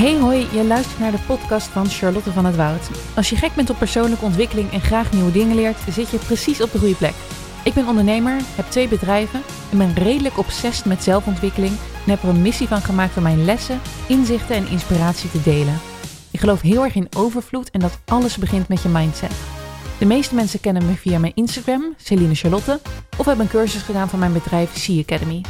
Hey hoi, je luistert naar de podcast van Charlotte van het Woud. Als je gek bent op persoonlijke ontwikkeling en graag nieuwe dingen leert, zit je precies op de goede plek. Ik ben ondernemer, heb twee bedrijven en ben redelijk obsessief met zelfontwikkeling en heb er een missie van gemaakt om mijn lessen, inzichten en inspiratie te delen. Ik geloof heel erg in overvloed en dat alles begint met je mindset. De meeste mensen kennen me via mijn Instagram, Celine Charlotte, of hebben een cursus gedaan van mijn bedrijf Sea Academy.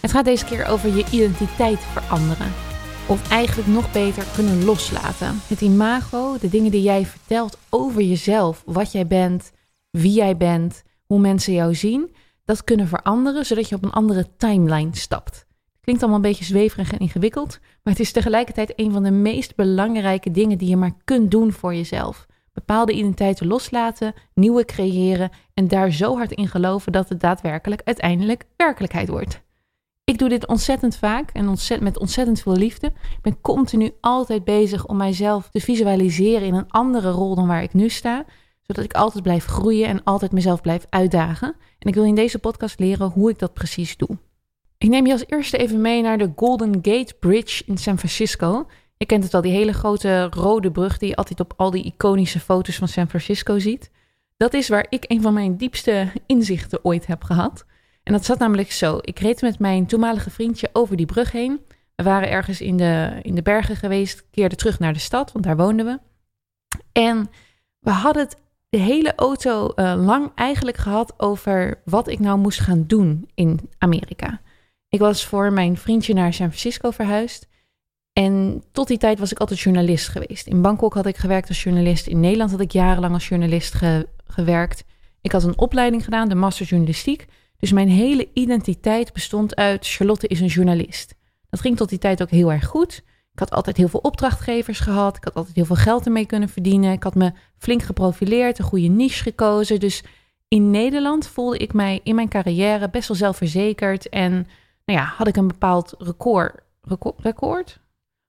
Het gaat deze keer over je identiteit veranderen. Of eigenlijk nog beter kunnen loslaten. Het imago, de dingen die jij vertelt over jezelf, wat jij bent, wie jij bent, hoe mensen jou zien, dat kunnen veranderen zodat je op een andere timeline stapt. Klinkt allemaal een beetje zweverig en ingewikkeld, maar het is tegelijkertijd een van de meest belangrijke dingen die je maar kunt doen voor jezelf. Bepaalde identiteiten loslaten, nieuwe creëren en daar zo hard in geloven dat het daadwerkelijk uiteindelijk werkelijkheid wordt. Ik doe dit ontzettend vaak en met ontzettend veel liefde. Ik ben continu altijd bezig om mijzelf te visualiseren in een andere rol dan waar ik nu sta. Zodat ik altijd blijf groeien en altijd mezelf blijf uitdagen. En ik wil in deze podcast leren hoe ik dat precies doe. Ik neem je als eerste even mee naar de Golden Gate Bridge in San Francisco. Je kent het wel, die hele grote rode brug die je altijd op al die iconische foto's van San Francisco ziet. Dat is waar ik een van mijn diepste inzichten ooit heb gehad. En dat zat namelijk zo. Ik reed met mijn toenmalige vriendje over die brug heen. We waren ergens in de, in de bergen geweest, keerden terug naar de stad, want daar woonden we. En we hadden het de hele auto uh, lang eigenlijk gehad over wat ik nou moest gaan doen in Amerika. Ik was voor mijn vriendje naar San Francisco verhuisd. En tot die tijd was ik altijd journalist geweest. In Bangkok had ik gewerkt als journalist. In Nederland had ik jarenlang als journalist gewerkt. Ik had een opleiding gedaan, de Master Journalistiek. Dus mijn hele identiteit bestond uit Charlotte is een journalist. Dat ging tot die tijd ook heel erg goed. Ik had altijd heel veel opdrachtgevers gehad. Ik had altijd heel veel geld ermee kunnen verdienen. Ik had me flink geprofileerd, een goede niche gekozen. Dus in Nederland voelde ik mij in mijn carrière best wel zelfverzekerd. En nou ja, had ik een bepaald record, record, record?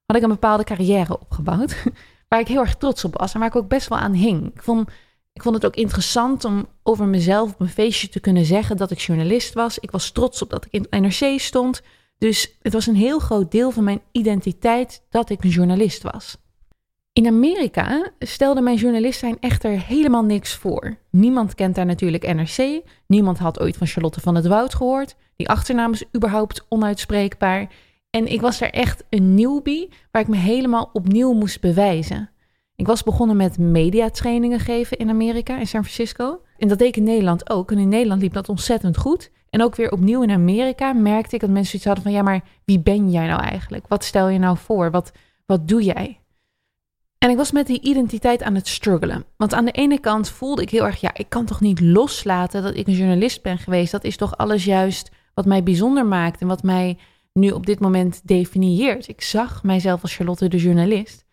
Had ik een bepaalde carrière opgebouwd. Waar ik heel erg trots op was en waar ik ook best wel aan hing. Ik vond ik vond het ook interessant om over mezelf op een feestje te kunnen zeggen dat ik journalist was. Ik was trots op dat ik in NRC stond. Dus het was een heel groot deel van mijn identiteit dat ik een journalist was. In Amerika stelde mijn journalist zijn echter helemaal niks voor. Niemand kent daar natuurlijk NRC. Niemand had ooit van Charlotte van het Woud gehoord. Die achternaam is überhaupt onuitspreekbaar. En ik was daar echt een newbie waar ik me helemaal opnieuw moest bewijzen. Ik was begonnen met mediatrainingen geven in Amerika, in San Francisco. En dat deed ik in Nederland ook. En in Nederland liep dat ontzettend goed. En ook weer opnieuw in Amerika merkte ik dat mensen iets hadden van... ja, maar wie ben jij nou eigenlijk? Wat stel je nou voor? Wat, wat doe jij? En ik was met die identiteit aan het struggelen. Want aan de ene kant voelde ik heel erg... ja, ik kan toch niet loslaten dat ik een journalist ben geweest. Dat is toch alles juist wat mij bijzonder maakt... en wat mij nu op dit moment definieert. Ik zag mijzelf als Charlotte de journalist...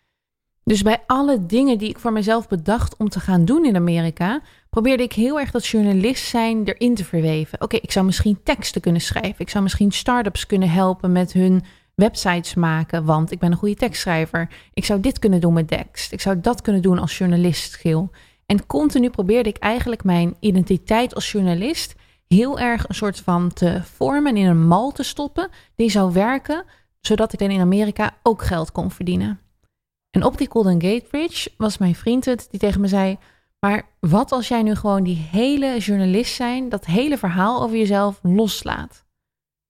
Dus bij alle dingen die ik voor mezelf bedacht om te gaan doen in Amerika, probeerde ik heel erg dat journalist zijn erin te verweven. Oké, ik zou misschien teksten kunnen schrijven. Ik zou misschien start-ups kunnen helpen met hun websites maken, want ik ben een goede tekstschrijver. Ik zou dit kunnen doen met tekst. Ik zou dat kunnen doen als journalist, Gil. En continu probeerde ik eigenlijk mijn identiteit als journalist heel erg een soort van te vormen in een mal te stoppen die zou werken, zodat ik dan in Amerika ook geld kon verdienen. En op die Golden Gate Bridge was mijn vriend het die tegen me zei: Maar wat als jij nu gewoon die hele journalist zijn, dat hele verhaal over jezelf loslaat?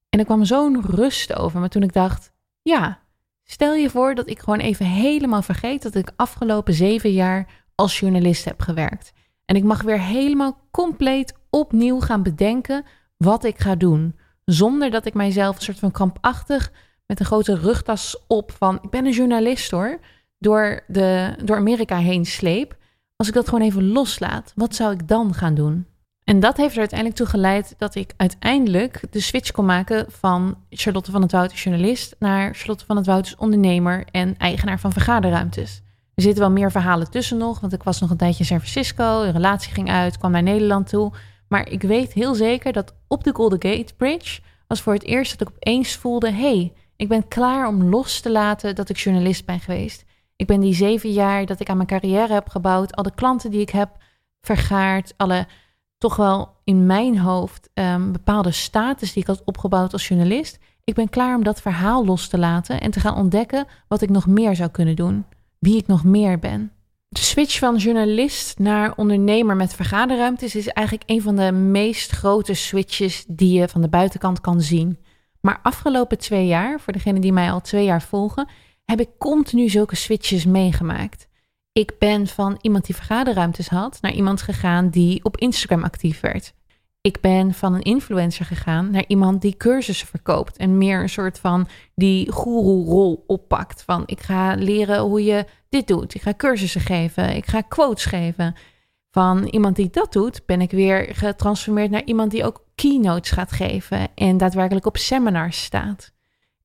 En er kwam zo'n rust over me toen ik dacht: Ja, stel je voor dat ik gewoon even helemaal vergeet dat ik afgelopen zeven jaar als journalist heb gewerkt. En ik mag weer helemaal compleet opnieuw gaan bedenken wat ik ga doen. Zonder dat ik mijzelf een soort van krampachtig met een grote rugtas op van ik ben een journalist hoor door, de, door Amerika heen sleep, als ik dat gewoon even loslaat, wat zou ik dan gaan doen? En dat heeft er uiteindelijk toe geleid dat ik uiteindelijk de switch kon maken van Charlotte van het Woud journalist naar Charlotte van het Woud ondernemer en eigenaar van vergaderruimtes. Er zitten wel meer verhalen tussen nog, want ik was nog een tijdje in San Francisco, een relatie ging uit, kwam naar Nederland toe. Maar ik weet heel zeker dat op de Golden Gate Bridge was voor het eerst dat ik opeens voelde: hé, hey, ik ben klaar om los te laten dat ik journalist ben geweest. Ik ben die zeven jaar dat ik aan mijn carrière heb gebouwd, alle klanten die ik heb vergaard, alle toch wel in mijn hoofd um, bepaalde status die ik had opgebouwd als journalist. Ik ben klaar om dat verhaal los te laten en te gaan ontdekken wat ik nog meer zou kunnen doen. Wie ik nog meer ben. De switch van journalist naar ondernemer met vergaderruimtes is eigenlijk een van de meest grote switches die je van de buitenkant kan zien. Maar afgelopen twee jaar, voor degenen die mij al twee jaar volgen, heb ik continu zulke switches meegemaakt. Ik ben van iemand die vergaderruimtes had naar iemand gegaan die op Instagram actief werd. Ik ben van een influencer gegaan naar iemand die cursussen verkoopt en meer een soort van die guru-rol oppakt. Van ik ga leren hoe je dit doet. Ik ga cursussen geven. Ik ga quotes geven. Van iemand die dat doet, ben ik weer getransformeerd naar iemand die ook keynotes gaat geven en daadwerkelijk op seminars staat.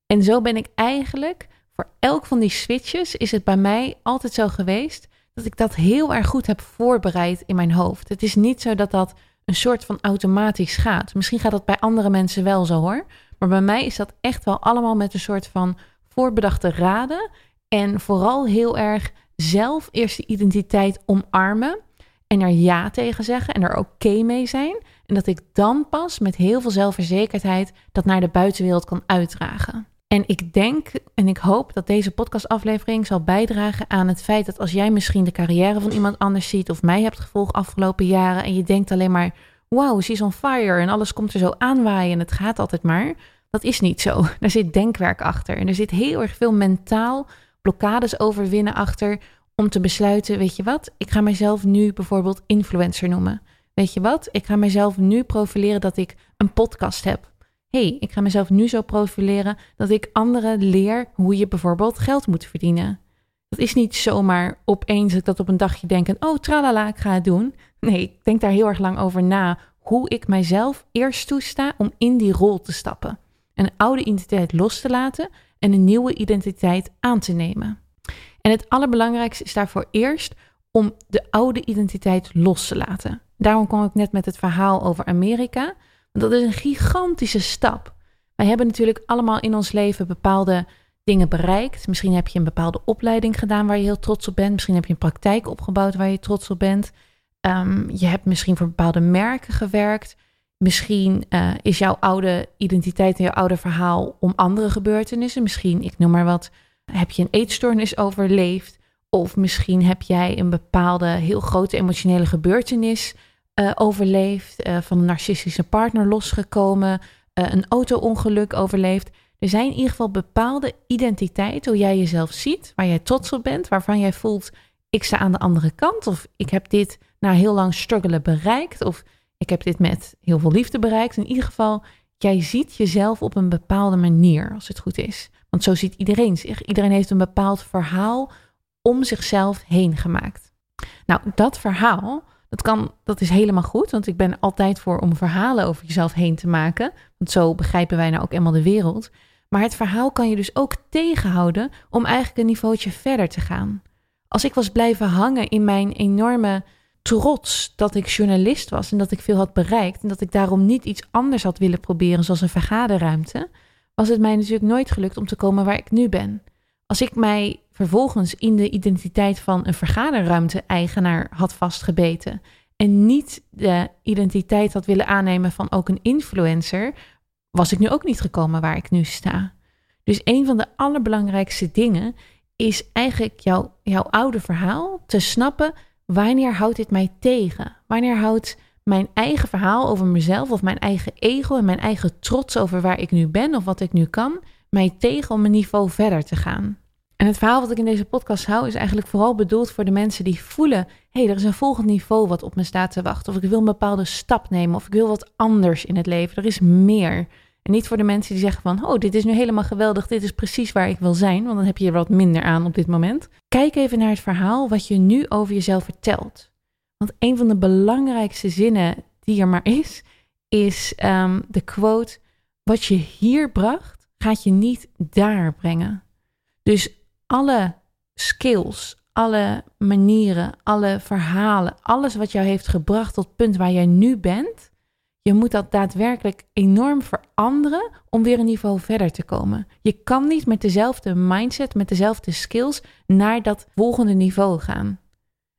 En zo ben ik eigenlijk voor elk van die switches is het bij mij altijd zo geweest dat ik dat heel erg goed heb voorbereid in mijn hoofd. Het is niet zo dat dat een soort van automatisch gaat. Misschien gaat dat bij andere mensen wel zo hoor. Maar bij mij is dat echt wel allemaal met een soort van voorbedachte raden. En vooral heel erg zelf eerst de identiteit omarmen. En er ja tegen zeggen en er oké mee zijn. En dat ik dan pas met heel veel zelfverzekerdheid dat naar de buitenwereld kan uitdragen. En ik denk en ik hoop dat deze podcastaflevering zal bijdragen aan het feit dat als jij misschien de carrière van iemand anders ziet of mij hebt gevolgd afgelopen jaren en je denkt alleen maar, wow, she's on fire en alles komt er zo aanwaaien en het gaat altijd maar. Dat is niet zo. Daar zit denkwerk achter en er zit heel erg veel mentaal blokkades overwinnen achter om te besluiten, weet je wat, ik ga mezelf nu bijvoorbeeld influencer noemen. Weet je wat, ik ga mezelf nu profileren dat ik een podcast heb hey, ik ga mezelf nu zo profileren dat ik anderen leer hoe je bijvoorbeeld geld moet verdienen. Dat is niet zomaar opeens dat op een dagje denk en oh tralala, ik ga het doen. Nee, ik denk daar heel erg lang over na hoe ik mijzelf eerst toesta om in die rol te stappen. Een oude identiteit los te laten en een nieuwe identiteit aan te nemen. En het allerbelangrijkste is daarvoor eerst om de oude identiteit los te laten. Daarom kwam ik net met het verhaal over Amerika. Dat is een gigantische stap. Wij hebben natuurlijk allemaal in ons leven bepaalde dingen bereikt. Misschien heb je een bepaalde opleiding gedaan waar je heel trots op bent. Misschien heb je een praktijk opgebouwd waar je trots op bent. Um, je hebt misschien voor bepaalde merken gewerkt. Misschien uh, is jouw oude identiteit en jouw oude verhaal om andere gebeurtenissen. Misschien, ik noem maar wat, heb je een eetstoornis overleefd. Of misschien heb jij een bepaalde heel grote emotionele gebeurtenis uh, overleefd, uh, van een narcistische partner losgekomen, uh, een auto-ongeluk overleefd. Er zijn in ieder geval bepaalde identiteiten, hoe jij jezelf ziet, waar jij trots op bent, waarvan jij voelt, ik sta aan de andere kant, of ik heb dit na heel lang struggelen bereikt, of ik heb dit met heel veel liefde bereikt. In ieder geval, jij ziet jezelf op een bepaalde manier, als het goed is. Want zo ziet iedereen zich. Iedereen heeft een bepaald verhaal om zichzelf heen gemaakt. Nou, dat verhaal, dat, kan, dat is helemaal goed, want ik ben altijd voor om verhalen over jezelf heen te maken. Want zo begrijpen wij nou ook eenmaal de wereld. Maar het verhaal kan je dus ook tegenhouden om eigenlijk een niveautje verder te gaan. Als ik was blijven hangen in mijn enorme trots dat ik journalist was en dat ik veel had bereikt en dat ik daarom niet iets anders had willen proberen, zoals een vergaderruimte, was het mij natuurlijk nooit gelukt om te komen waar ik nu ben. Als ik mij vervolgens in de identiteit van een vergaderruimte-eigenaar had vastgebeten en niet de identiteit had willen aannemen van ook een influencer, was ik nu ook niet gekomen waar ik nu sta. Dus een van de allerbelangrijkste dingen is eigenlijk jouw, jouw oude verhaal te snappen. Wanneer houdt dit mij tegen? Wanneer houdt mijn eigen verhaal over mezelf of mijn eigen ego en mijn eigen trots over waar ik nu ben of wat ik nu kan, mij tegen om een niveau verder te gaan? En het verhaal wat ik in deze podcast hou is eigenlijk vooral bedoeld voor de mensen die voelen: hé, hey, er is een volgend niveau wat op me staat te wachten. Of ik wil een bepaalde stap nemen. Of ik wil wat anders in het leven. Er is meer. En niet voor de mensen die zeggen van, oh, dit is nu helemaal geweldig, dit is precies waar ik wil zijn, want dan heb je er wat minder aan op dit moment. Kijk even naar het verhaal wat je nu over jezelf vertelt. Want een van de belangrijkste zinnen die er maar is, is um, de quote, wat je hier bracht, gaat je niet daar brengen. Dus alle skills, alle manieren, alle verhalen, alles wat jou heeft gebracht tot het punt waar jij nu bent, je moet dat daadwerkelijk enorm veranderen om weer een niveau verder te komen. Je kan niet met dezelfde mindset, met dezelfde skills naar dat volgende niveau gaan.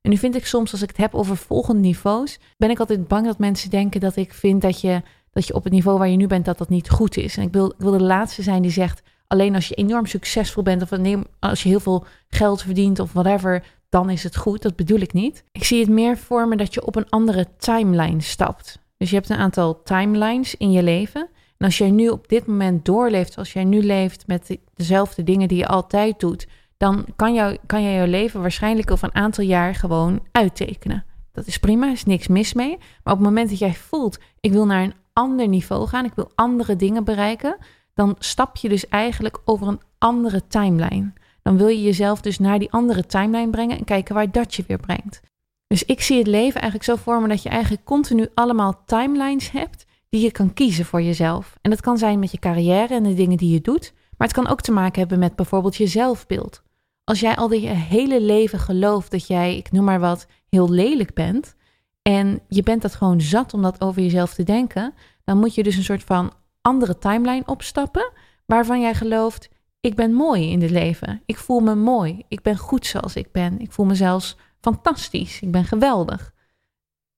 En nu vind ik soms, als ik het heb over volgende niveaus, ben ik altijd bang dat mensen denken dat ik vind dat je dat je op het niveau waar je nu bent, dat dat niet goed is. En ik wil, ik de laatste zijn die zegt, alleen als je enorm succesvol bent of als je heel veel geld verdient of whatever, dan is het goed. Dat bedoel ik niet. Ik zie het meer voor me dat je op een andere timeline stapt. Dus je hebt een aantal timelines in je leven. En als jij nu op dit moment doorleeft, als jij nu leeft met dezelfde dingen die je altijd doet, dan kan, jou, kan jij jouw leven waarschijnlijk over een aantal jaar gewoon uittekenen. Dat is prima, is niks mis mee. Maar op het moment dat jij voelt, ik wil naar een ander niveau gaan, ik wil andere dingen bereiken, dan stap je dus eigenlijk over een andere timeline. Dan wil je jezelf dus naar die andere timeline brengen en kijken waar dat je weer brengt. Dus ik zie het leven eigenlijk zo voor me dat je eigenlijk continu allemaal timelines hebt die je kan kiezen voor jezelf. En dat kan zijn met je carrière en de dingen die je doet, maar het kan ook te maken hebben met bijvoorbeeld je zelfbeeld. Als jij al je hele leven gelooft dat jij, ik noem maar wat, heel lelijk bent en je bent dat gewoon zat om dat over jezelf te denken, dan moet je dus een soort van andere timeline opstappen waarvan jij gelooft, ik ben mooi in het leven. Ik voel me mooi. Ik ben goed zoals ik ben. Ik voel me zelfs fantastisch. Ik ben geweldig.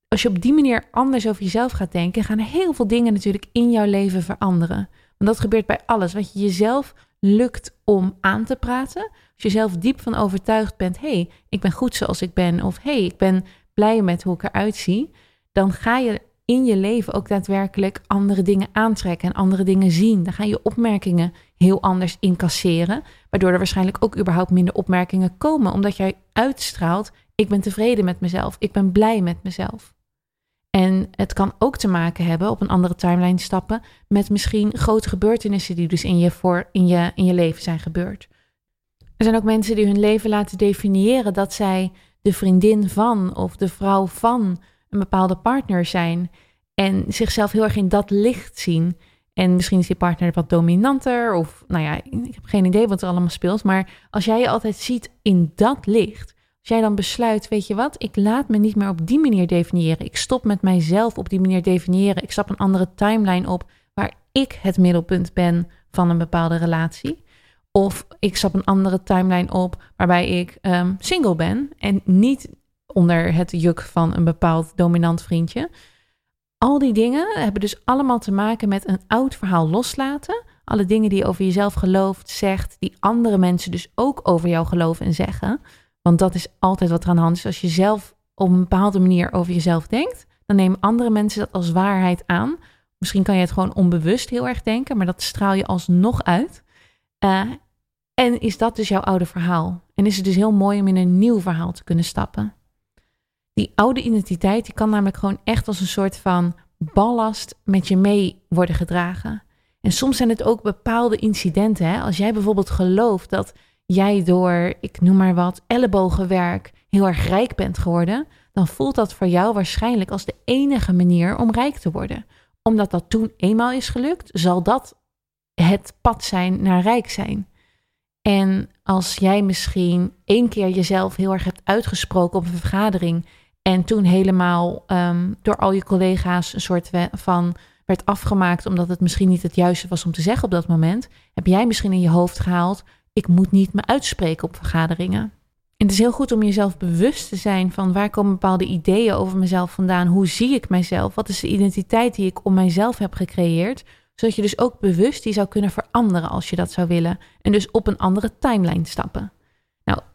Als je op die manier anders over jezelf gaat denken, gaan heel veel dingen natuurlijk in jouw leven veranderen. Want dat gebeurt bij alles. Wat je jezelf lukt om aan te praten. Als je zelf diep van overtuigd bent, hé, hey, ik ben goed zoals ik ben. Of hé, hey, ik ben blij met hoe ik eruit zie. Dan ga je in je leven ook daadwerkelijk andere dingen aantrekken en andere dingen zien. Dan gaan je opmerkingen heel anders incasseren, waardoor er waarschijnlijk ook überhaupt minder opmerkingen komen, omdat jij uitstraalt: ik ben tevreden met mezelf, ik ben blij met mezelf. En het kan ook te maken hebben, op een andere timeline stappen, met misschien grote gebeurtenissen die dus in je, voor, in je, in je leven zijn gebeurd. Er zijn ook mensen die hun leven laten definiëren dat zij de vriendin van of de vrouw van een bepaalde partner zijn. En zichzelf heel erg in dat licht zien. En misschien is die partner wat dominanter. Of nou ja, ik heb geen idee wat er allemaal speelt. Maar als jij je altijd ziet in dat licht. Als jij dan besluit, weet je wat, ik laat me niet meer op die manier definiëren. Ik stop met mijzelf op die manier definiëren. Ik stap een andere timeline op waar ik het middelpunt ben van een bepaalde relatie. Of ik stap een andere timeline op waarbij ik um, single ben en niet onder het juk van een bepaald dominant vriendje. Al die dingen hebben dus allemaal te maken met een oud verhaal loslaten. Alle dingen die je over jezelf gelooft, zegt, die andere mensen dus ook over jou geloven en zeggen. Want dat is altijd wat er aan de hand is. Als je zelf op een bepaalde manier over jezelf denkt, dan nemen andere mensen dat als waarheid aan. Misschien kan je het gewoon onbewust heel erg denken, maar dat straal je alsnog uit. Uh, en is dat dus jouw oude verhaal? En is het dus heel mooi om in een nieuw verhaal te kunnen stappen? Die oude identiteit die kan namelijk gewoon echt als een soort van ballast met je mee worden gedragen. En soms zijn het ook bepaalde incidenten. Hè? Als jij bijvoorbeeld gelooft dat jij door, ik noem maar wat, ellebogenwerk heel erg rijk bent geworden, dan voelt dat voor jou waarschijnlijk als de enige manier om rijk te worden. Omdat dat toen eenmaal is gelukt, zal dat het pad zijn naar rijk zijn. En als jij misschien één keer jezelf heel erg hebt uitgesproken op een vergadering en toen helemaal um, door al je collega's een soort van werd afgemaakt omdat het misschien niet het juiste was om te zeggen op dat moment, heb jij misschien in je hoofd gehaald: ik moet niet me uitspreken op vergaderingen. En het is heel goed om jezelf bewust te zijn van waar komen bepaalde ideeën over mezelf vandaan, hoe zie ik mijzelf, wat is de identiteit die ik om mijzelf heb gecreëerd, zodat je dus ook bewust die zou kunnen veranderen als je dat zou willen en dus op een andere timeline stappen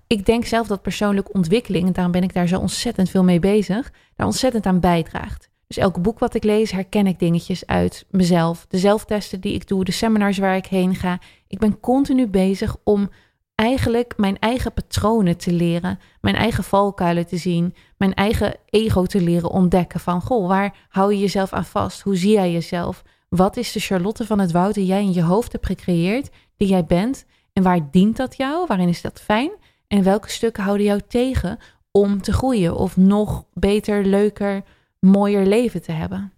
ik denk zelf dat persoonlijke ontwikkeling, en daarom ben ik daar zo ontzettend veel mee bezig, daar ontzettend aan bijdraagt. Dus elk boek wat ik lees, herken ik dingetjes uit mezelf. De zelftesten die ik doe, de seminars waar ik heen ga. Ik ben continu bezig om eigenlijk mijn eigen patronen te leren, mijn eigen valkuilen te zien, mijn eigen ego te leren ontdekken. Van goh, waar hou je jezelf aan vast? Hoe zie jij jezelf? Wat is de Charlotte van het Woud die jij in je hoofd hebt gecreëerd, die jij bent? En waar dient dat jou? Waarin is dat fijn? En welke stukken houden jou tegen om te groeien of nog beter, leuker, mooier leven te hebben?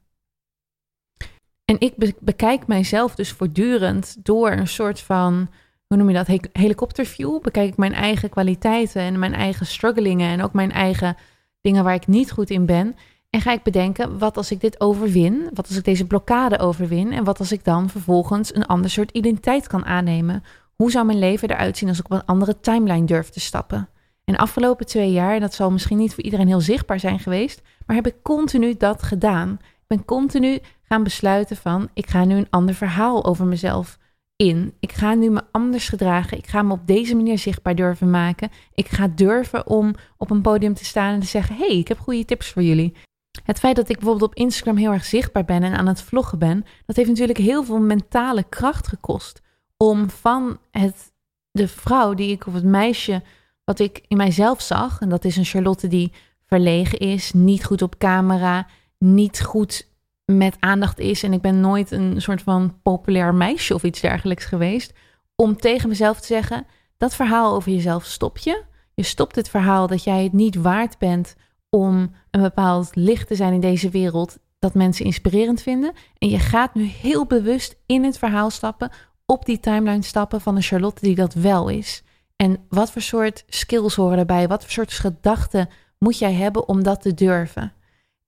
En ik bekijk mijzelf dus voortdurend door een soort van, hoe noem je dat, helikopterview. Bekijk ik mijn eigen kwaliteiten en mijn eigen strugglingen en ook mijn eigen dingen waar ik niet goed in ben. En ga ik bedenken, wat als ik dit overwin? Wat als ik deze blokkade overwin? En wat als ik dan vervolgens een ander soort identiteit kan aannemen? Hoe zou mijn leven eruit zien als ik op een andere timeline durf te stappen? En de afgelopen twee jaar, dat zal misschien niet voor iedereen heel zichtbaar zijn geweest, maar heb ik continu dat gedaan. ben continu gaan besluiten van, ik ga nu een ander verhaal over mezelf in. Ik ga nu me anders gedragen. Ik ga me op deze manier zichtbaar durven maken. Ik ga durven om op een podium te staan en te zeggen: hey, ik heb goede tips voor jullie. Het feit dat ik bijvoorbeeld op Instagram heel erg zichtbaar ben en aan het vloggen ben, dat heeft natuurlijk heel veel mentale kracht gekost. Om van het, de vrouw die ik, of het meisje wat ik in mijzelf zag, en dat is een Charlotte die verlegen is, niet goed op camera, niet goed met aandacht is. En ik ben nooit een soort van populair meisje of iets dergelijks geweest. Om tegen mezelf te zeggen: dat verhaal over jezelf stop je. Je stopt het verhaal dat jij het niet waard bent om een bepaald licht te zijn in deze wereld. Dat mensen inspirerend vinden. En je gaat nu heel bewust in het verhaal stappen. Op die timeline stappen van een Charlotte die dat wel is. En wat voor soort skills horen erbij? Wat voor soort gedachten moet jij hebben om dat te durven?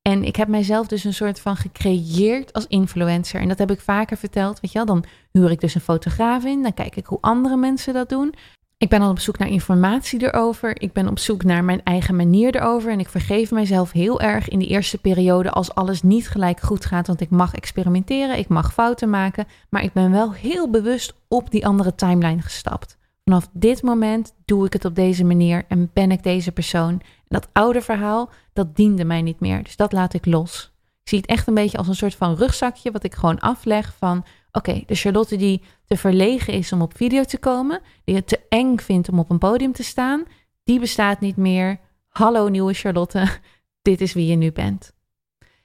En ik heb mijzelf dus een soort van gecreëerd als influencer. En dat heb ik vaker verteld. Weet je wel, dan huur ik dus een fotograaf in. Dan kijk ik hoe andere mensen dat doen. Ik ben al op zoek naar informatie erover. Ik ben op zoek naar mijn eigen manier erover. En ik vergeef mijzelf heel erg in die eerste periode als alles niet gelijk goed gaat. Want ik mag experimenteren, ik mag fouten maken. Maar ik ben wel heel bewust op die andere timeline gestapt. Vanaf dit moment doe ik het op deze manier en ben ik deze persoon. dat oude verhaal, dat diende mij niet meer. Dus dat laat ik los. Ik zie het echt een beetje als een soort van rugzakje wat ik gewoon afleg van... Oké, de Charlotte die te verlegen is om op video te komen, die het te eng vindt om op een podium te staan, die bestaat niet meer. Hallo nieuwe Charlotte, dit is wie je nu bent.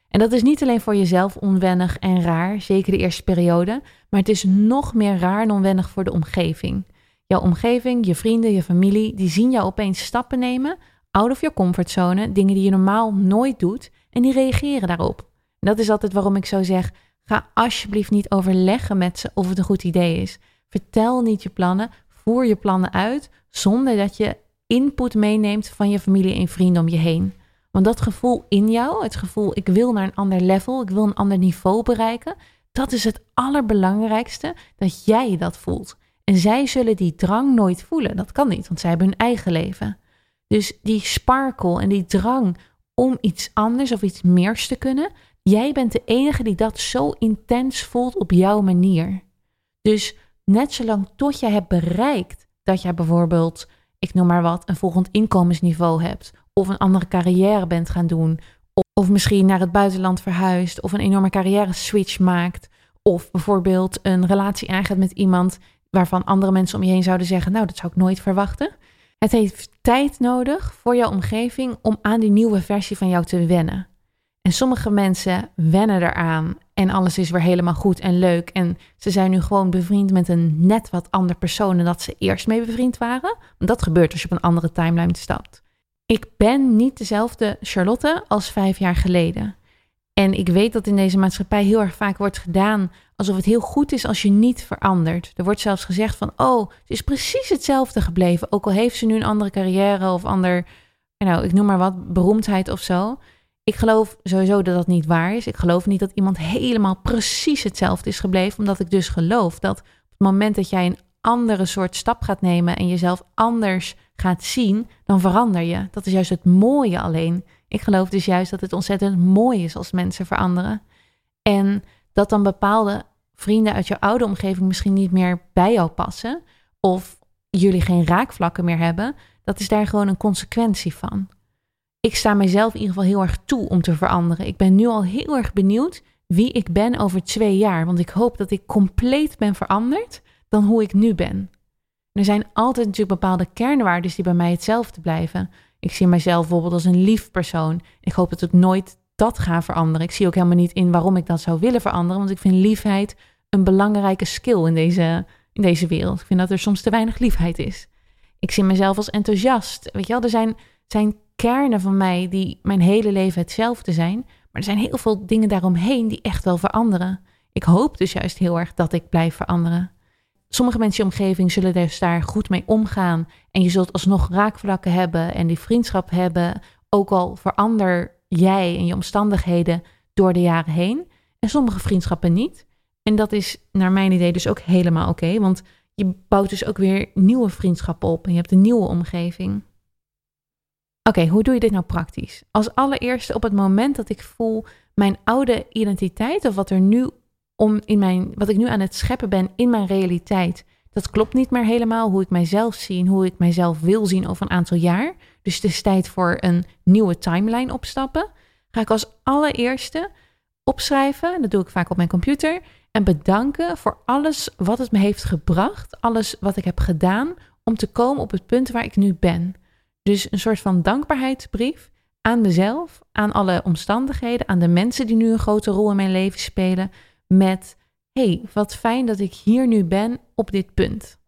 En dat is niet alleen voor jezelf onwennig en raar, zeker de eerste periode, maar het is nog meer raar en onwennig voor de omgeving. Jouw omgeving, je vrienden, je familie, die zien jou opeens stappen nemen, out of your comfortzone, dingen die je normaal nooit doet, en die reageren daarop. En dat is altijd waarom ik zo zeg: ga alsjeblieft niet overleggen met ze of het een goed idee is. Vertel niet je plannen, voer je plannen uit zonder dat je input meeneemt van je familie en vrienden om je heen. Want dat gevoel in jou, het gevoel ik wil naar een ander level, ik wil een ander niveau bereiken, dat is het allerbelangrijkste dat jij dat voelt. En zij zullen die drang nooit voelen. Dat kan niet, want zij hebben hun eigen leven. Dus die sparkle en die drang om iets anders of iets meers te kunnen, jij bent de enige die dat zo intens voelt op jouw manier. Dus net zolang tot jij hebt bereikt dat jij bijvoorbeeld, ik noem maar wat, een volgend inkomensniveau hebt, of een andere carrière bent gaan doen, of misschien naar het buitenland verhuist, of een enorme carrière switch maakt, of bijvoorbeeld een relatie aangaat met iemand waarvan andere mensen om je heen zouden zeggen: Nou, dat zou ik nooit verwachten. Het heeft tijd nodig voor jouw omgeving om aan die nieuwe versie van jou te wennen. En sommige mensen wennen eraan en alles is weer helemaal goed en leuk. En ze zijn nu gewoon bevriend met een net wat ander persoon dan dat ze eerst mee bevriend waren. Dat gebeurt als je op een andere timeline stapt. Ik ben niet dezelfde Charlotte als vijf jaar geleden. En ik weet dat in deze maatschappij heel erg vaak wordt gedaan alsof het heel goed is als je niet verandert. Er wordt zelfs gezegd van, oh, ze is precies hetzelfde gebleven. Ook al heeft ze nu een andere carrière of ander, nou, ik noem maar wat, beroemdheid of zo. Ik geloof sowieso dat dat niet waar is. Ik geloof niet dat iemand helemaal precies hetzelfde is gebleven, omdat ik dus geloof dat op het moment dat jij een andere soort stap gaat nemen en jezelf anders gaat zien, dan verander je. Dat is juist het mooie alleen. Ik geloof dus juist dat het ontzettend mooi is als mensen veranderen. En dat dan bepaalde vrienden uit jouw oude omgeving misschien niet meer bij jou passen. Of jullie geen raakvlakken meer hebben. Dat is daar gewoon een consequentie van. Ik sta mezelf in ieder geval heel erg toe om te veranderen. Ik ben nu al heel erg benieuwd wie ik ben over twee jaar. Want ik hoop dat ik compleet ben veranderd dan hoe ik nu ben. er zijn altijd natuurlijk bepaalde kernwaarden die bij mij hetzelfde blijven. Ik zie mijzelf bijvoorbeeld als een lief persoon. Ik hoop dat ik nooit dat ga veranderen. Ik zie ook helemaal niet in waarom ik dat zou willen veranderen. Want ik vind liefheid een belangrijke skill in deze, in deze wereld. Ik vind dat er soms te weinig liefheid is. Ik zie mezelf als enthousiast. Weet je wel, er zijn, zijn kernen van mij die mijn hele leven hetzelfde zijn. Maar er zijn heel veel dingen daaromheen die echt wel veranderen. Ik hoop dus juist heel erg dat ik blijf veranderen. Sommige mensen in je omgeving zullen dus daar goed mee omgaan. En je zult alsnog raakvlakken hebben en die vriendschap hebben. Ook al verander jij en je omstandigheden door de jaren heen. En sommige vriendschappen niet. En dat is naar mijn idee dus ook helemaal oké. want je bouwt dus ook weer nieuwe vriendschappen op en je hebt een nieuwe omgeving. Oké, hoe doe je dit nou praktisch? Als allereerste op het moment dat ik voel, mijn oude identiteit of wat er nu om in mijn, wat ik nu aan het scheppen ben in mijn realiteit, dat klopt niet meer helemaal hoe ik mijzelf zie en hoe ik mijzelf wil zien over een aantal jaar. Dus het is tijd voor een nieuwe timeline opstappen. Ga ik als allereerste opschrijven, dat doe ik vaak op mijn computer, en bedanken voor alles wat het me heeft gebracht, alles wat ik heb gedaan om te komen op het punt waar ik nu ben. Dus een soort van dankbaarheidsbrief aan mezelf, aan alle omstandigheden, aan de mensen die nu een grote rol in mijn leven spelen, met hey, wat fijn dat ik hier nu ben op dit punt.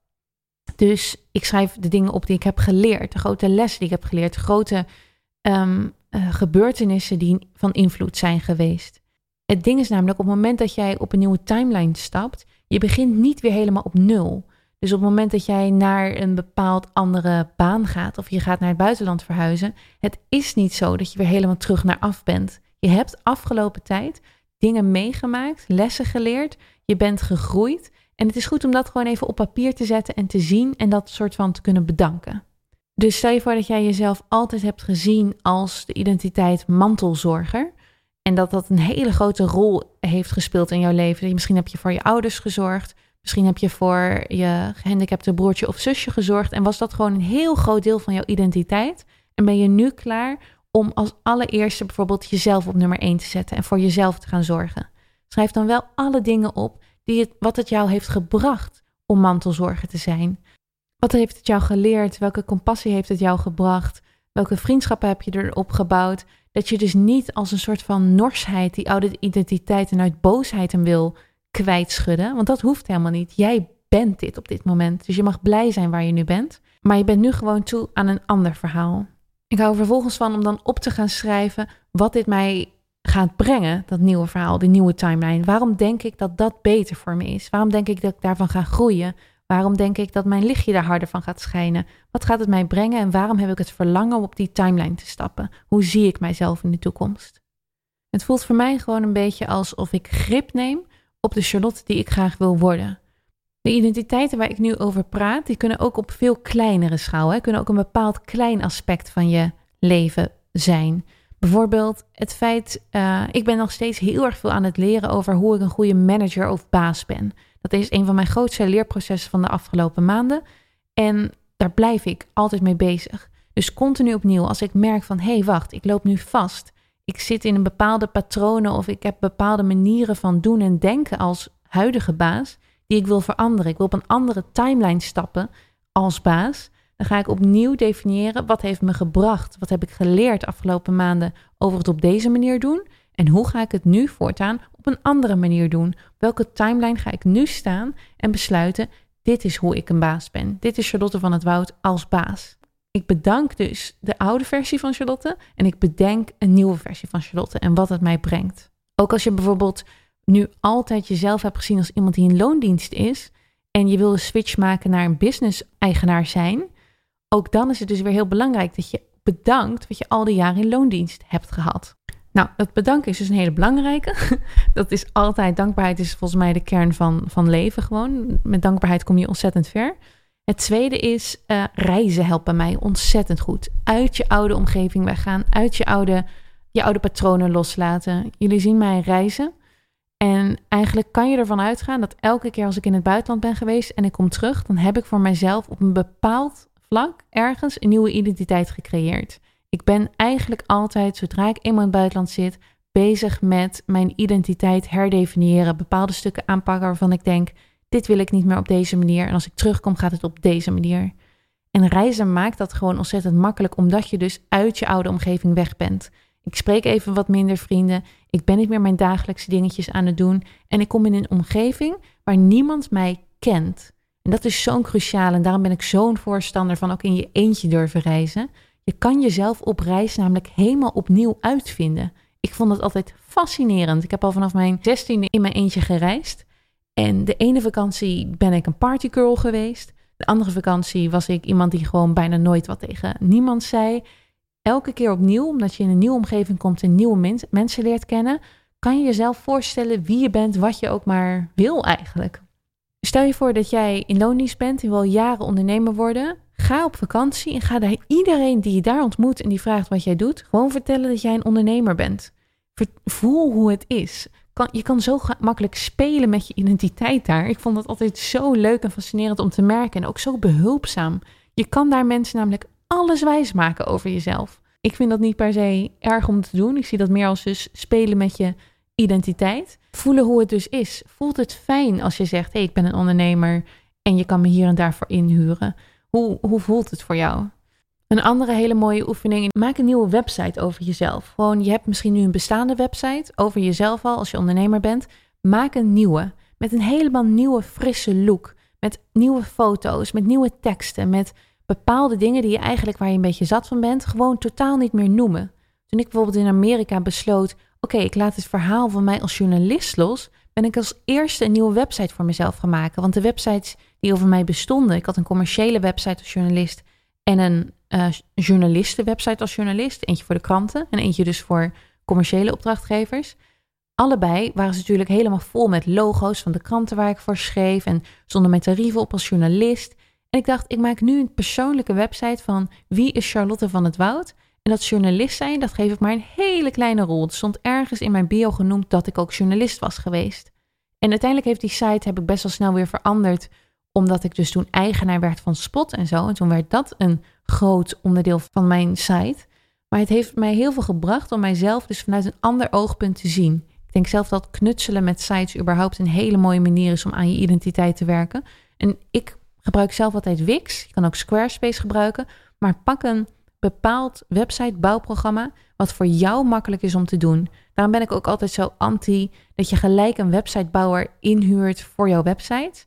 Dus ik schrijf de dingen op die ik heb geleerd, de grote lessen die ik heb geleerd, de grote um, gebeurtenissen die van invloed zijn geweest. Het ding is namelijk op het moment dat jij op een nieuwe timeline stapt, je begint niet weer helemaal op nul. Dus op het moment dat jij naar een bepaald andere baan gaat of je gaat naar het buitenland verhuizen, het is niet zo dat je weer helemaal terug naar af bent. Je hebt afgelopen tijd dingen meegemaakt, lessen geleerd, je bent gegroeid en het is goed om dat gewoon even op papier te zetten en te zien en dat soort van te kunnen bedanken. Dus stel je voor dat jij jezelf altijd hebt gezien als de identiteit mantelzorger. En dat dat een hele grote rol heeft gespeeld in jouw leven. Misschien heb je voor je ouders gezorgd. Misschien heb je voor je gehandicapte broertje of zusje gezorgd. En was dat gewoon een heel groot deel van jouw identiteit. En ben je nu klaar om als allereerste bijvoorbeeld jezelf op nummer 1 te zetten en voor jezelf te gaan zorgen. Schrijf dan wel alle dingen op die het, wat het jou heeft gebracht om mantelzorger te zijn. Wat heeft het jou geleerd? Welke compassie heeft het jou gebracht? Welke vriendschappen heb je erop gebouwd? Dat je dus niet als een soort van norsheid die oude identiteit en uit boosheid hem wil kwijtschudden. Want dat hoeft helemaal niet. Jij bent dit op dit moment. Dus je mag blij zijn waar je nu bent. Maar je bent nu gewoon toe aan een ander verhaal. Ik hou er vervolgens van om dan op te gaan schrijven wat dit mij gaat brengen, dat nieuwe verhaal, die nieuwe timeline. Waarom denk ik dat dat beter voor me is? Waarom denk ik dat ik daarvan ga groeien? Waarom denk ik dat mijn lichtje daar harder van gaat schijnen? Wat gaat het mij brengen en waarom heb ik het verlangen om op die timeline te stappen? Hoe zie ik mijzelf in de toekomst? Het voelt voor mij gewoon een beetje alsof ik grip neem op de Charlotte die ik graag wil worden. De identiteiten waar ik nu over praat, die kunnen ook op veel kleinere schaal, hè, kunnen ook een bepaald klein aspect van je leven zijn. Bijvoorbeeld het feit, uh, ik ben nog steeds heel erg veel aan het leren over hoe ik een goede manager of baas ben. Dat is een van mijn grootste leerprocessen van de afgelopen maanden. En daar blijf ik altijd mee bezig. Dus continu opnieuw, als ik merk van hé, hey, wacht, ik loop nu vast. Ik zit in een bepaalde patronen of ik heb bepaalde manieren van doen en denken als huidige baas die ik wil veranderen. Ik wil op een andere timeline stappen als baas. Dan ga ik opnieuw definiëren wat heeft me gebracht, wat heb ik geleerd afgelopen maanden over het op deze manier doen en hoe ga ik het nu voortaan op een andere manier doen. Welke timeline ga ik nu staan en besluiten dit is hoe ik een baas ben. Dit is Charlotte van het Woud als baas. Ik bedank dus de oude versie van Charlotte en ik bedenk een nieuwe versie van Charlotte en wat het mij brengt. Ook als je bijvoorbeeld nu altijd jezelf hebt gezien als iemand die in loondienst is en je wil de switch maken naar een business-eigenaar zijn, ook dan is het dus weer heel belangrijk dat je bedankt wat je al die jaren in loondienst hebt gehad. Nou, dat bedanken is dus een hele belangrijke. Dat is altijd, dankbaarheid is volgens mij de kern van, van leven gewoon. Met dankbaarheid kom je ontzettend ver. Het tweede is uh, reizen helpt bij mij ontzettend goed. Uit je oude omgeving weggaan, uit je oude, je oude patronen loslaten. Jullie zien mij reizen. En eigenlijk kan je ervan uitgaan dat elke keer als ik in het buitenland ben geweest en ik kom terug, dan heb ik voor mijzelf op een bepaald vlak ergens een nieuwe identiteit gecreëerd. Ik ben eigenlijk altijd, zodra ik eenmaal in het buitenland zit, bezig met mijn identiteit herdefiniëren, bepaalde stukken aanpakken waarvan ik denk, dit wil ik niet meer op deze manier en als ik terugkom gaat het op deze manier. En reizen maakt dat gewoon ontzettend makkelijk, omdat je dus uit je oude omgeving weg bent. Ik spreek even wat minder vrienden. Ik ben niet meer mijn dagelijkse dingetjes aan het doen. En ik kom in een omgeving waar niemand mij kent. En dat is zo'n cruciaal. En daarom ben ik zo'n voorstander van ook in je eentje durven reizen. Je kan jezelf op reis namelijk helemaal opnieuw uitvinden. Ik vond het altijd fascinerend. Ik heb al vanaf mijn zestiende in mijn eentje gereisd. En de ene vakantie ben ik een partygirl geweest. De andere vakantie was ik iemand die gewoon bijna nooit wat tegen niemand zei elke keer opnieuw, omdat je in een nieuwe omgeving komt en nieuwe mensen leert kennen, kan je jezelf voorstellen wie je bent, wat je ook maar wil eigenlijk. Stel je voor dat jij in loondienst bent en wil jaren ondernemer worden. Ga op vakantie en ga daar iedereen die je daar ontmoet en die vraagt wat jij doet, gewoon vertellen dat jij een ondernemer bent. voel hoe het is. Je kan zo makkelijk spelen met je identiteit daar. Ik vond dat altijd zo leuk en fascinerend om te merken. En ook zo behulpzaam. Je kan daar mensen namelijk alles wijs maken over jezelf. Ik vind dat niet per se erg om te doen. Ik zie dat meer als dus spelen met je identiteit. Voelen hoe het dus is. Voelt het fijn als je zegt: hé, hey, ik ben een ondernemer en je kan me hier en daarvoor inhuren. Hoe, hoe voelt het voor jou? Een andere hele mooie oefening. Maak een nieuwe website over jezelf. Gewoon, je hebt misschien nu een bestaande website over jezelf al als je ondernemer bent. Maak een nieuwe. Met een helemaal nieuwe, frisse look. Met nieuwe foto's, met nieuwe teksten, met bepaalde dingen die je eigenlijk waar je een beetje zat van bent, gewoon totaal niet meer noemen. Toen ik bijvoorbeeld in Amerika besloot, oké, ik laat het verhaal van mij als journalist los, ben ik als eerste een nieuwe website voor mezelf gaan maken. Want de websites die over mij bestonden, ik had een commerciële website als journalist en een uh, journalistenwebsite als journalist, eentje voor de kranten en eentje dus voor commerciële opdrachtgevers. Allebei waren ze natuurlijk helemaal vol met logo's van de kranten waar ik voor schreef en zonder mijn tarieven op als journalist. En ik dacht, ik maak nu een persoonlijke website van wie is Charlotte van het Woud. En dat journalist zijn, dat geef ik maar een hele kleine rol. Het stond ergens in mijn bio genoemd dat ik ook journalist was geweest. En uiteindelijk heeft die site, heb ik best wel snel weer veranderd. Omdat ik dus toen eigenaar werd van Spot en zo. En toen werd dat een groot onderdeel van mijn site. Maar het heeft mij heel veel gebracht om mijzelf dus vanuit een ander oogpunt te zien. Ik denk zelf dat knutselen met sites überhaupt een hele mooie manier is om aan je identiteit te werken. En ik gebruik zelf altijd Wix. Je kan ook Squarespace gebruiken. Maar pak een bepaald website bouwprogramma wat voor jou makkelijk is om te doen. Daarom ben ik ook altijd zo anti dat je gelijk een websitebouwer inhuurt voor jouw website.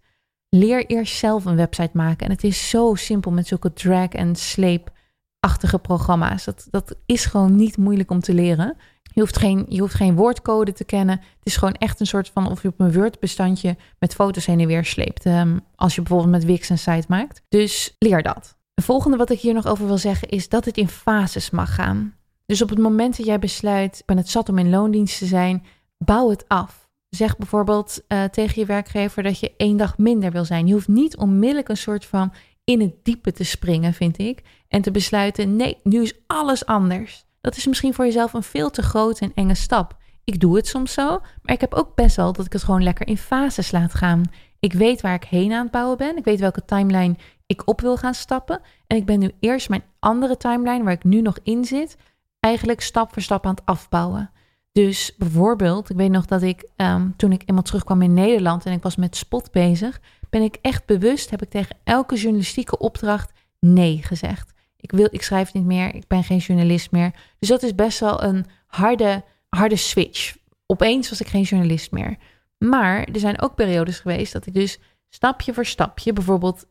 Leer eerst zelf een website maken. En het is zo simpel met zulke drag en sleep-achtige programma's. Dat, dat is gewoon niet moeilijk om te leren. Je hoeft, geen, je hoeft geen woordcode te kennen. Het is gewoon echt een soort van of je op een Word-bestandje met foto's heen en weer sleept. Um, als je bijvoorbeeld met Wix een site maakt. Dus leer dat. Het volgende wat ik hier nog over wil zeggen is dat het in fases mag gaan. Dus op het moment dat jij besluit, ben het zat om in loondienst te zijn, bouw het af. Zeg bijvoorbeeld uh, tegen je werkgever dat je één dag minder wil zijn. Je hoeft niet onmiddellijk een soort van in het diepe te springen, vind ik. En te besluiten, nee, nu is alles anders. Dat is misschien voor jezelf een veel te grote en enge stap. Ik doe het soms zo, maar ik heb ook best wel dat ik het gewoon lekker in fases laat gaan. Ik weet waar ik heen aan het bouwen ben. Ik weet welke timeline ik op wil gaan stappen. En ik ben nu eerst mijn andere timeline, waar ik nu nog in zit, eigenlijk stap voor stap aan het afbouwen. Dus bijvoorbeeld, ik weet nog dat ik ehm, toen ik eenmaal terugkwam in Nederland en ik was met spot bezig, ben ik echt bewust, heb ik tegen elke journalistieke opdracht nee gezegd. Ik, wil, ik schrijf niet meer, ik ben geen journalist meer. Dus dat is best wel een harde, harde switch. Opeens was ik geen journalist meer. Maar er zijn ook periodes geweest dat ik dus stapje voor stapje, bijvoorbeeld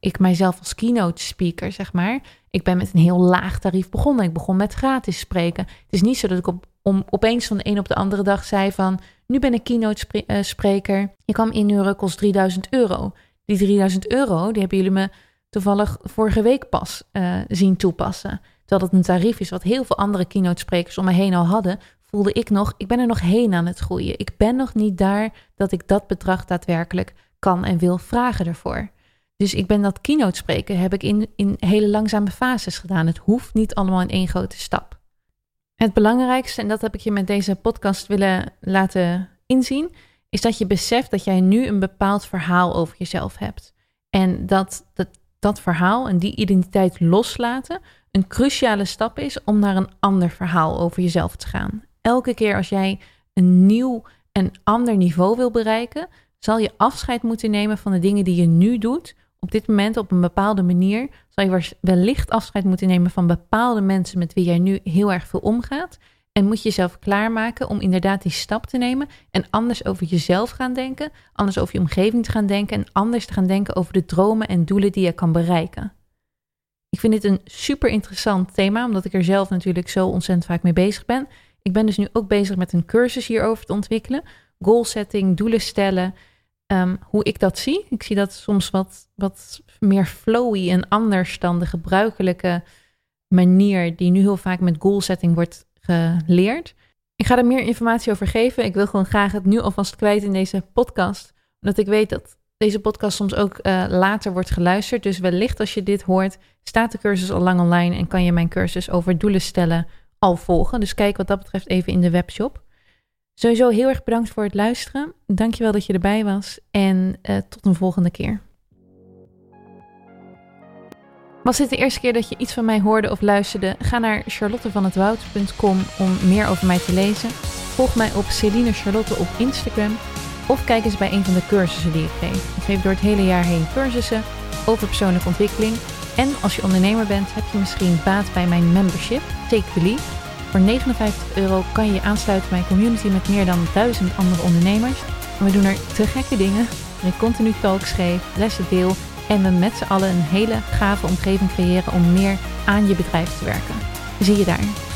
ik mijzelf als keynote speaker, zeg maar. Ik ben met een heel laag tarief begonnen. Ik begon met gratis spreken. Het is niet zo dat ik op, om, opeens van de een op de andere dag zei van... nu ben ik keynote eh, spreker. Je kan inhuren, kost 3000 euro. Die 3000 euro, die hebben jullie me toevallig vorige week pas uh, zien toepassen. Terwijl dat een tarief is wat heel veel andere keynote sprekers om me heen al hadden, voelde ik nog, ik ben er nog heen aan het groeien. Ik ben nog niet daar dat ik dat bedrag daadwerkelijk kan en wil vragen ervoor. Dus ik ben dat keynote spreken heb ik in, in hele langzame fases gedaan. Het hoeft niet allemaal in één grote stap. Het belangrijkste, en dat heb ik je met deze podcast willen laten inzien, is dat je beseft dat jij nu een bepaald verhaal over jezelf hebt. En dat, dat dat verhaal en die identiteit loslaten een cruciale stap is om naar een ander verhaal over jezelf te gaan. Elke keer als jij een nieuw en ander niveau wil bereiken, zal je afscheid moeten nemen van de dingen die je nu doet. Op dit moment op een bepaalde manier zal je wellicht afscheid moeten nemen van bepaalde mensen met wie jij nu heel erg veel omgaat. En moet je jezelf klaarmaken om inderdaad die stap te nemen en anders over jezelf gaan denken, anders over je omgeving te gaan denken en anders te gaan denken over de dromen en doelen die je kan bereiken. Ik vind dit een super interessant thema, omdat ik er zelf natuurlijk zo ontzettend vaak mee bezig ben. Ik ben dus nu ook bezig met een cursus hierover te ontwikkelen. Goal setting, doelen stellen, um, hoe ik dat zie. Ik zie dat soms wat, wat meer flowy en anders dan de gebruikelijke manier die nu heel vaak met goal setting wordt geleerd. Ik ga er meer informatie over geven. Ik wil gewoon graag het nu alvast kwijt in deze podcast. Omdat ik weet dat deze podcast soms ook uh, later wordt geluisterd. Dus wellicht als je dit hoort, staat de cursus al lang online en kan je mijn cursus over doelen stellen al volgen. Dus kijk wat dat betreft even in de webshop. Sowieso heel erg bedankt voor het luisteren. Dankjewel dat je erbij was. En uh, tot een volgende keer. Was dit de eerste keer dat je iets van mij hoorde of luisterde? Ga naar charlottevanhetwoud.com om meer over mij te lezen. Volg mij op Celine Charlotte op Instagram. Of kijk eens bij een van de cursussen die ik geef. Ik geef door het hele jaar heen cursussen over persoonlijke ontwikkeling. En als je ondernemer bent, heb je misschien baat bij mijn membership, Take the Lead. Voor 59 euro kan je je aansluiten bij een community met meer dan 1000 andere ondernemers. En we doen er te gekke dingen. Ik continu talks geef, lessen deel en we met z'n allen een hele gave omgeving creëren om meer aan je bedrijf te werken. Zie je daar.